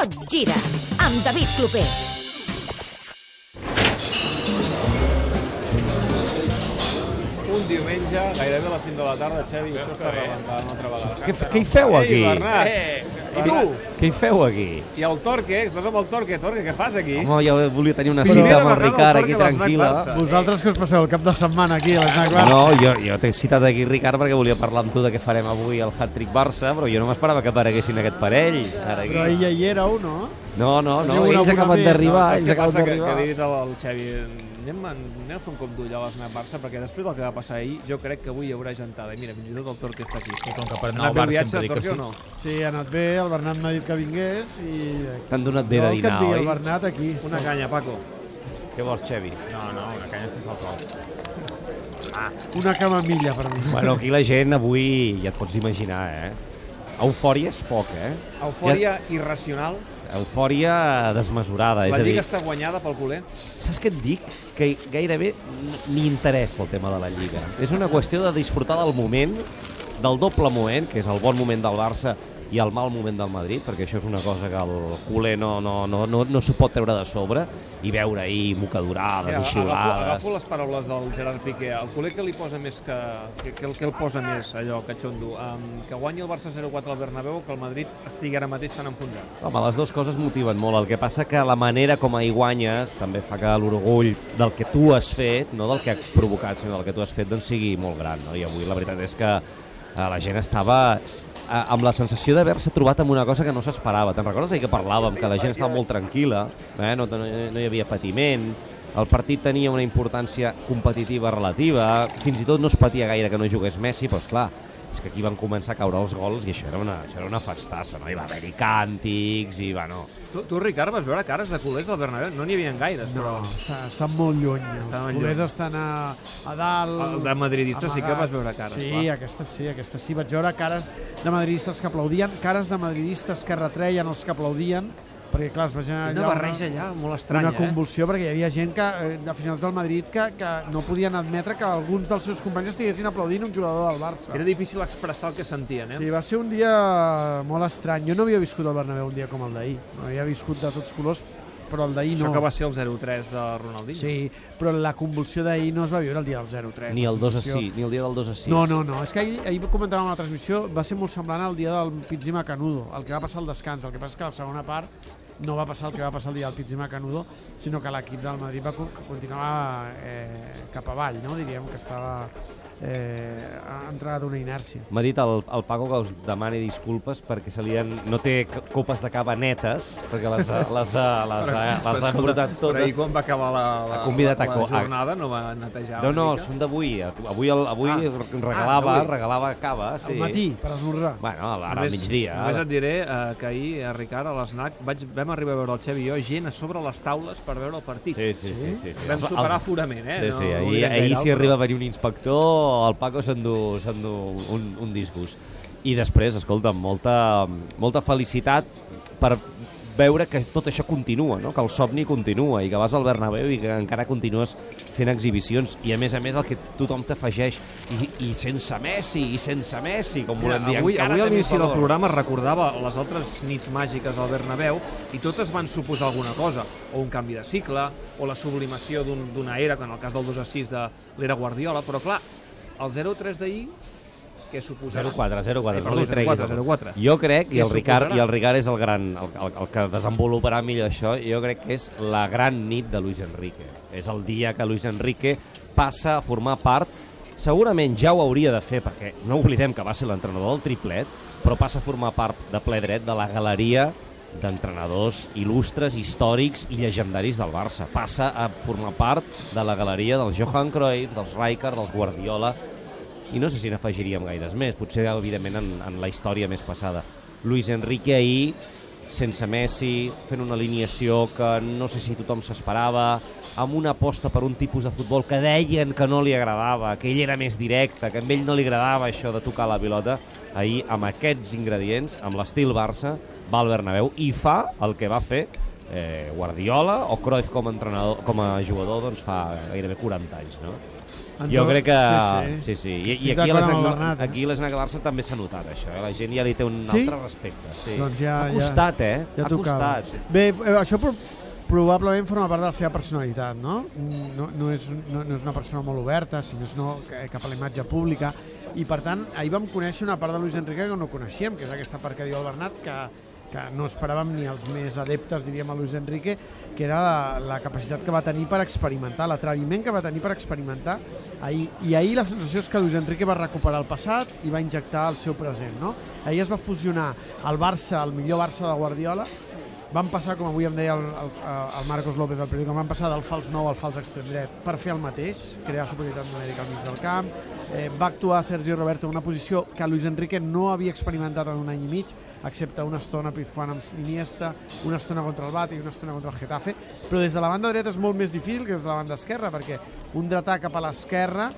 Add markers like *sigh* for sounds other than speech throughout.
Tot gira amb David Clopés. Diumenge, gairebé a les 5 de la tarda, Xavi, això està rebentant una altra vegada. Què, què hi feu aquí? Ei, Bernat! Eh, I tu? Què hi feu aquí? I el Torque, estàs amb el Torque. Torque, què fas aquí? Home, jo volia tenir una Però- cita amb el el Ricard aquí tranquil·la. Barça. Vosaltres que us passeu el cap de setmana aquí a l'Snac Bar. No, jo, jo t'he citat aquí, Ricard, perquè volia parlar amb tu de què farem avui al Hat-Trick Barça, però jo no m'esperava que apareguessin aquest parell. Ara Però aquí. ella hi éreu, no? No, no, no, ells acaben d'arribar, Saps ells què passa? Que, que he dit al Xavi, anem, a- anem a fer un cop d'ull a l'Snac Barça, perquè després del que va passar ahir, jo crec que avui hi haurà gentada. I mira, fins i tot el Torque està aquí. I com que per anar al bé el bar viatge, sempre dic que sí. no? Sí, ha anat bé, el Bernat m'ha dit que vingués i... T'han donat bé de que et dinar, digui oi? el Bernat aquí. Una canya, Paco. Què vols, Xevi? No, no, una canya sense alcohol. Una camamilla per mi. Bueno, aquí la gent avui, ja et pots imaginar, eh? Eufòria és poc, eh? Eufòria irracional. Eufòria desmesurada, és La a dir... Lliga està guanyada pel culer. Saps què et dic? Que gairebé ni interessa el tema de la Lliga. És una qüestió de disfrutar del moment, del doble moment, que és el bon moment del Barça i el mal moment del Madrid, perquè això és una cosa que el culer no, no, no, no, no s'ho pot treure de sobre, i veure ahir mocadurades Mira, i agafo, xiulades. agafo les paraules del Gerard Piqué. El culer que li posa més que... que, que, el, que el posa més, allò, catxondo? Um, que guanyi el Barça 0-4 al Bernabéu que el Madrid estigui ara mateix tan enfonsat. Home, les dues coses motiven molt. El que passa que la manera com hi guanyes també fa que l'orgull del que tu has fet, no del que ha provocat, sinó del que tu has fet, doncs sigui molt gran. No? I avui la veritat és que eh, la gent estava amb la sensació d'haver-se trobat amb una cosa que no s'esperava. Te'n recordes ahir que parlàvem, que la gent estava molt tranquil·la, eh? no, no, no hi havia patiment, el partit tenia una importància competitiva relativa, fins i tot no es patia gaire que no jugués Messi, però esclar, és que aquí van començar a caure els gols i això era una, això era una festassa, no? Hi va haver-hi càntics i, bueno... Tu, tu, Ricard, vas veure cares de culers al Bernabéu? No n'hi havia gaires, No, però... està, estan molt lluny. Els Estaven culers lluny. estan a, a dalt... El de madridistes sí que vas veure cares, Sí, clar. aquestes sí, aquestes sí. Vaig veure cares de madridistes que aplaudien, cares de madridistes que retreien els que aplaudien, perquè clar, es va generar Una barreja allà molt estranya, una convulsió perquè hi havia gent que, eh, de finals del Madrid que, que no podien admetre que alguns dels seus companys estiguessin aplaudint un jugador del Barça. eh? Era difícil expressar el que sentien, eh? Sí, va ser un dia molt estrany. Jo no havia viscut el Bernabéu un dia com el d'ahir. No havia viscut de tots colors, però el d'ahir Això no. que va ser el 0-3 de Ronaldinho. Sí, però la convulsió d'ahir no es va viure el dia del 0-3. Ni el 2 a sensació- 6, ni el dia del 2 a 6. No, no, no. És que ahir, ahir comentàvem a la transmissió, va ser molt semblant al dia del Pizzima Canudo, el que va passar al descans. El que passa és que la segona part no va passar el que va passar el dia del Pizzima Canudo, sinó que l'equip del Madrid va co- continuar eh, cap avall, no? diríem que estava eh, ha entregat una inèrcia. M'ha dit el, el Paco que us demani disculpes perquè se li han... no té copes de cava netes, perquè les, *laughs* les, ha- les, ha- les ha embrutat Però ahir totes. quan va acabar la, la, la, a co- la jornada no va netejar No, no, són d'avui. Avui, el, avui Ah. regalava, Ah, regalava cava. Sí. Al matí, per esmorzar. Bueno, ara al migdia. Només et diré eh, que ahir, a Ricard, a vaig, vam arribar a veure el Xevi i jo, gent a sobre les taules per veure el partit. Sí, sí, sí. sí, sí. Vam Els- superar els- forament, eh? Sí, sí, No ahir, ahir si arriba a venir un inspector, el Paco s'endú un, un disgust. I després, escolta, molta, molta felicitat per veure que tot això continua, no? que el somni continua i que vas al Bernabéu i que encara continues fent exhibicions i a més a més el que tothom t'afegeix i, i sense Messi, i sense Messi, com volem dir. avui, encara avui a l'inici del programa recordava les altres nits màgiques al Bernabéu i totes van suposar alguna cosa, o un canvi de cicle, o la sublimació d'un- d'una era, com en el cas del 2 a 6 de l'era Guardiola, però clar, el 0-3 d'ahir, què suposarà? 0-4, 0-4, Eh, no li perdó, treguis. 0-4, 0-4. Jo crec, i el, Ricard, i el Ricard és el, gran, el, el, el que desenvoluparà millor això, jo crec que és la gran nit de Luis Enrique. És el dia que Luis Enrique passa a formar part, segurament ja ho hauria de fer, perquè no oblidem que va ser l'entrenador del triplet, però passa a formar part de ple dret de la galeria d'entrenadors il·lustres, històrics i llegendaris del Barça. Passa a formar part de la galeria dels Johan Cruyff, dels Rijkaard, dels Guardiola, i no sé si n'afegiríem gaires més, potser evidentment en, en la història més passada. Luis Enrique ahir, sense Messi, fent una alineació que no sé si tothom s'esperava, amb una aposta per un tipus de futbol que deien que no li agradava, que ell era més directe, que a ell no li agradava això de tocar la pilota, ahir amb aquests ingredients, amb l'estil Barça, va al Bernabéu i fa el que va fer eh, Guardiola o Cruyff com a, entrenador, com a jugador doncs fa gairebé 40 anys. No? Ens Jo crec que... sí, Sí, sí. I, Estic i aquí, a l'Snac Bernat, eh? aquí a l'Snac Barça també s'ha notat, això. Eh? La gent ja li té un Sí? altre respecte. Sí. Doncs ja- ha costat, eh? Ja ha costat. Bé, eh, això probablement forma part de la seva personalitat, no? No, no, és, no, no és una persona molt oberta, si més no cap a la imatge pública, i per tant, ahir vam conèixer una part de Luis Enrique que no coneixíem, que és aquesta part que diu el Bernat, que, que no esperàvem ni els més adeptes, diríem, a Luis Enrique, que era la, la capacitat que va tenir per experimentar, l'atreviment que va tenir per experimentar ahir. I ahir la sensació és que Luis Enrique va recuperar el passat i va injectar el seu present, no? Ahir es va fusionar el Barça, el millor Barça de Guardiola, van passar, com avui em deia el, el, el Marcos López del periòdic, van passar del fals nou al fals extrem dret per fer el mateix, crear superioritat numèrica al mig del camp. Eh, va actuar Sergi Roberto en una posició que Luis Enrique no havia experimentat en un any i mig, excepte una estona Pizjuán amb Iniesta, una estona contra el Bate i una estona contra el Getafe, però des de la banda dreta és molt més difícil que des de la banda esquerra, perquè un dretà cap a l'esquerra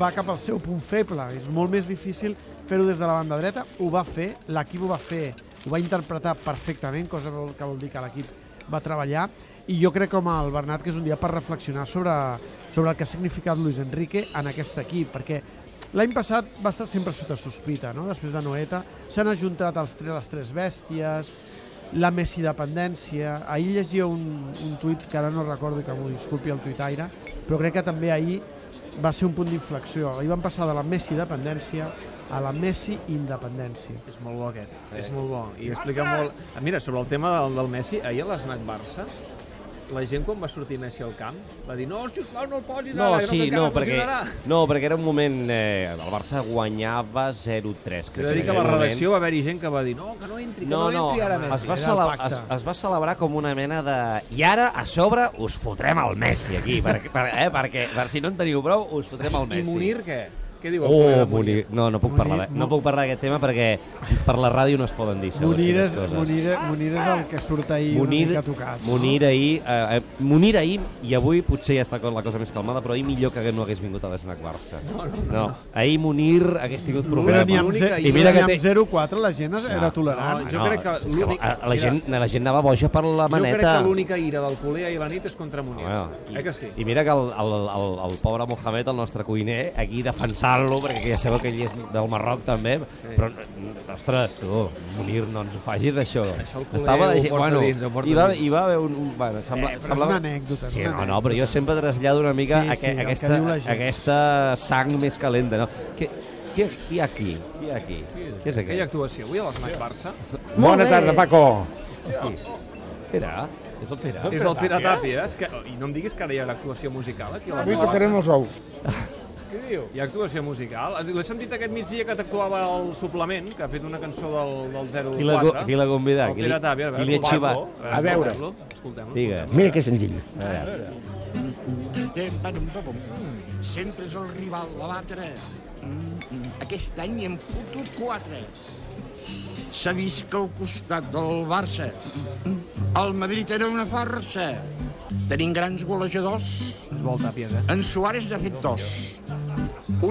va cap al seu punt feble, és molt més difícil fer-ho des de la banda dreta, ho va fer, l'equip ho va fer, ho va interpretar perfectament, cosa que vol, dir que l'equip va treballar, i jo crec com el Bernat que és un dia per reflexionar sobre, sobre el que ha significat Luis Enrique en aquest equip, perquè l'any passat va estar sempre sota sospita, no? després de Noeta, s'han ajuntat els tres, les tres bèsties, la Messi dependència, ahir llegia un, un tuit que ara no recordo que m'ho disculpi el tuitaire, però crec que també ahir va ser un punt d'inflexió. Ahir van passar de la Messi dependència a la Messi independència. És molt bo aquest, és molt bo. I explica molt... Ah, Mira, sobre el tema del, del Messi, ahir a l'Snac Barça, la gent quan va sortir Messi al camp va dir no, sisplau, no el posis No, ara, que sí, no, perquè, funcionarà". no, perquè era un moment... Eh, el Barça guanyava 0-3. He de dir que a la redacció va haver-hi gent que va dir no, que no entri, que no, No, no, entri ara es Messi. va, cele pacte. es, es va celebrar com una mena de... I ara, a sobre, us fotrem el Messi aquí, per, per, eh, perquè per si no en teniu prou, us fotrem el I Messi. Munir què? Què diu Oh, Munir. No, no puc Munir, parlar, de- no puc parlar d'aquest tema perquè per la ràdio no es poden dir segons Munir és, coses. Munir, Munir és el que surt ahir Munir, una mica tocat. no? Munir ahir, eh, eh, Munir ahir, i avui potser ja està la cosa més calmada, però ahir millor que no hagués vingut a l'Snac Barça. No, no, no. Ahir Munir hagués tingut Però problemes. ni amb, i mira que té- 0,4 la gent era No, tolerant. jo crec que que l'únic- la, la, gent, la gent anava boja per la Jo maneta. crec que l'única ira del culer ahir a la nit és contra Munir. Bueno, eh que sí? I mira que el, el, el, el pobre Mohamed, el nostre cuiner, aquí defensant-lo, perquè ja sabeu que ell és del Marroc també, sí. però, ostres, tu, Munir, no ens ho facis, això. Això el culer ho porta dins, hi va, dins. hi va haver un... un bueno, sembla, Eh, però és semblava... una anècdota, és Sí, una no, no, però jo sempre trasllado una mica Sí, sí, que aquesta, la gent. aquesta sang més calenta, no? Què, qui, qui hi ha aquí? Qui hi ha aquí? Qui és Aquella aquest? actuació avui a l'Snac Barça Bona tarda, Paco. Pere? És el Pere? és el Pere Tàpia. És que, I no em diguis que ara hi ha actuació musical aquí a Avui l'Snac tocarem Barça. els ous. *laughs* Què diu? Hi ha actuació musical. L'he sentit aquest migdia que t'actuava al suplement, que ha fet una cançó del, del 04. Qui l'ha qui l'ha convidat? El Pere Tàpia. Qui li ha xivat? A veure. Escoltem-lo, escoltem-lo. Digues. Mira que senzill. A veure. Sempre és el rival a batre. Mm, Aquest any hem fotut quatre. S'ha vist que al costat del Barça el Madrid era una farsa. Tenim grans golejadors. Es vol Tàpies, eh? En Suárez n'ha fet dos.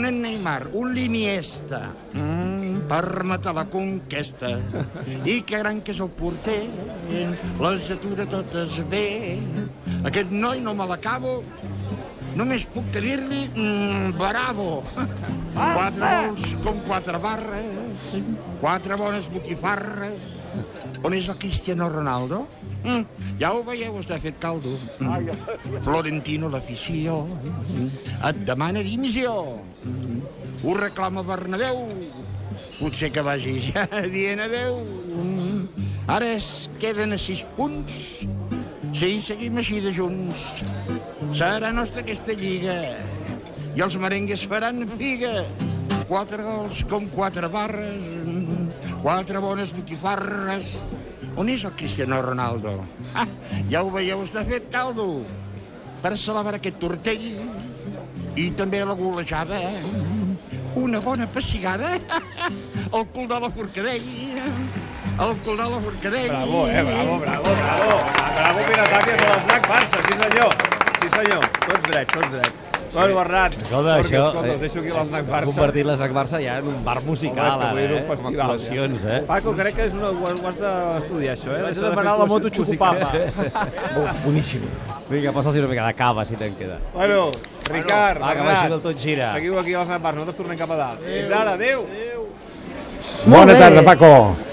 Un en Neymar, un l'Iniesta, mm, per matar la conquesta. I que gran que és el porter, les atura totes bé. Aquest noi no me l'acabo, només puc que dir-li mm, bravo. Quatre gols com quatre barres, quatre bones botifarres. On és el Cristiano Ronaldo? Mm, ja ho veieu, està fet caldo. Mm. Florentino, l'afició, mm, et demana dimissió. Mm. Ho reclama Bernabéu. Potser que vagi *laughs* ja dient adeu. Mm. Ara es queden a sis punts. Si seguim així de junts, serà nostra aquesta lliga. I els merengues faran figa. Quatre gols com quatre barres, mm, quatre bones botifarres. On és el Cristiano Ronaldo? Ah, ja ho veieu, està fet caldo. Per celebrar aquest tortell i també la golejada, una bona pessigada *laughs* al cul de la Forcadell. El cul de la Forcadell. Bravo, eh? Bravo, bravo, bravo. Bravo, Pere Tàpies a l'Snac Barça, sí senyor. Sí senyor, tots drets, tots drets. Bueno, Bernat, Escolta, perquè, això... escolta, us deixo aquí a l'Snac Ha Barça. convertit l'Snac Barça ja en un bar musical, Home, és que avui és ara, un eh? Amb festival, actuacions, eh? Paco, crec que és una, ho has d'estudiar, això, eh? Vaig Això de demanar fer la moto xocopapa. *laughs* Boníssim. Vinga, passa'ls una mica de cava, si te'n queda. Bueno, Ricard, Va, que vagi del tot gira. Seguiu aquí als Snap Bars, nosaltres tornem cap a dalt. Fins ara, adéu! Bona tarda, Paco.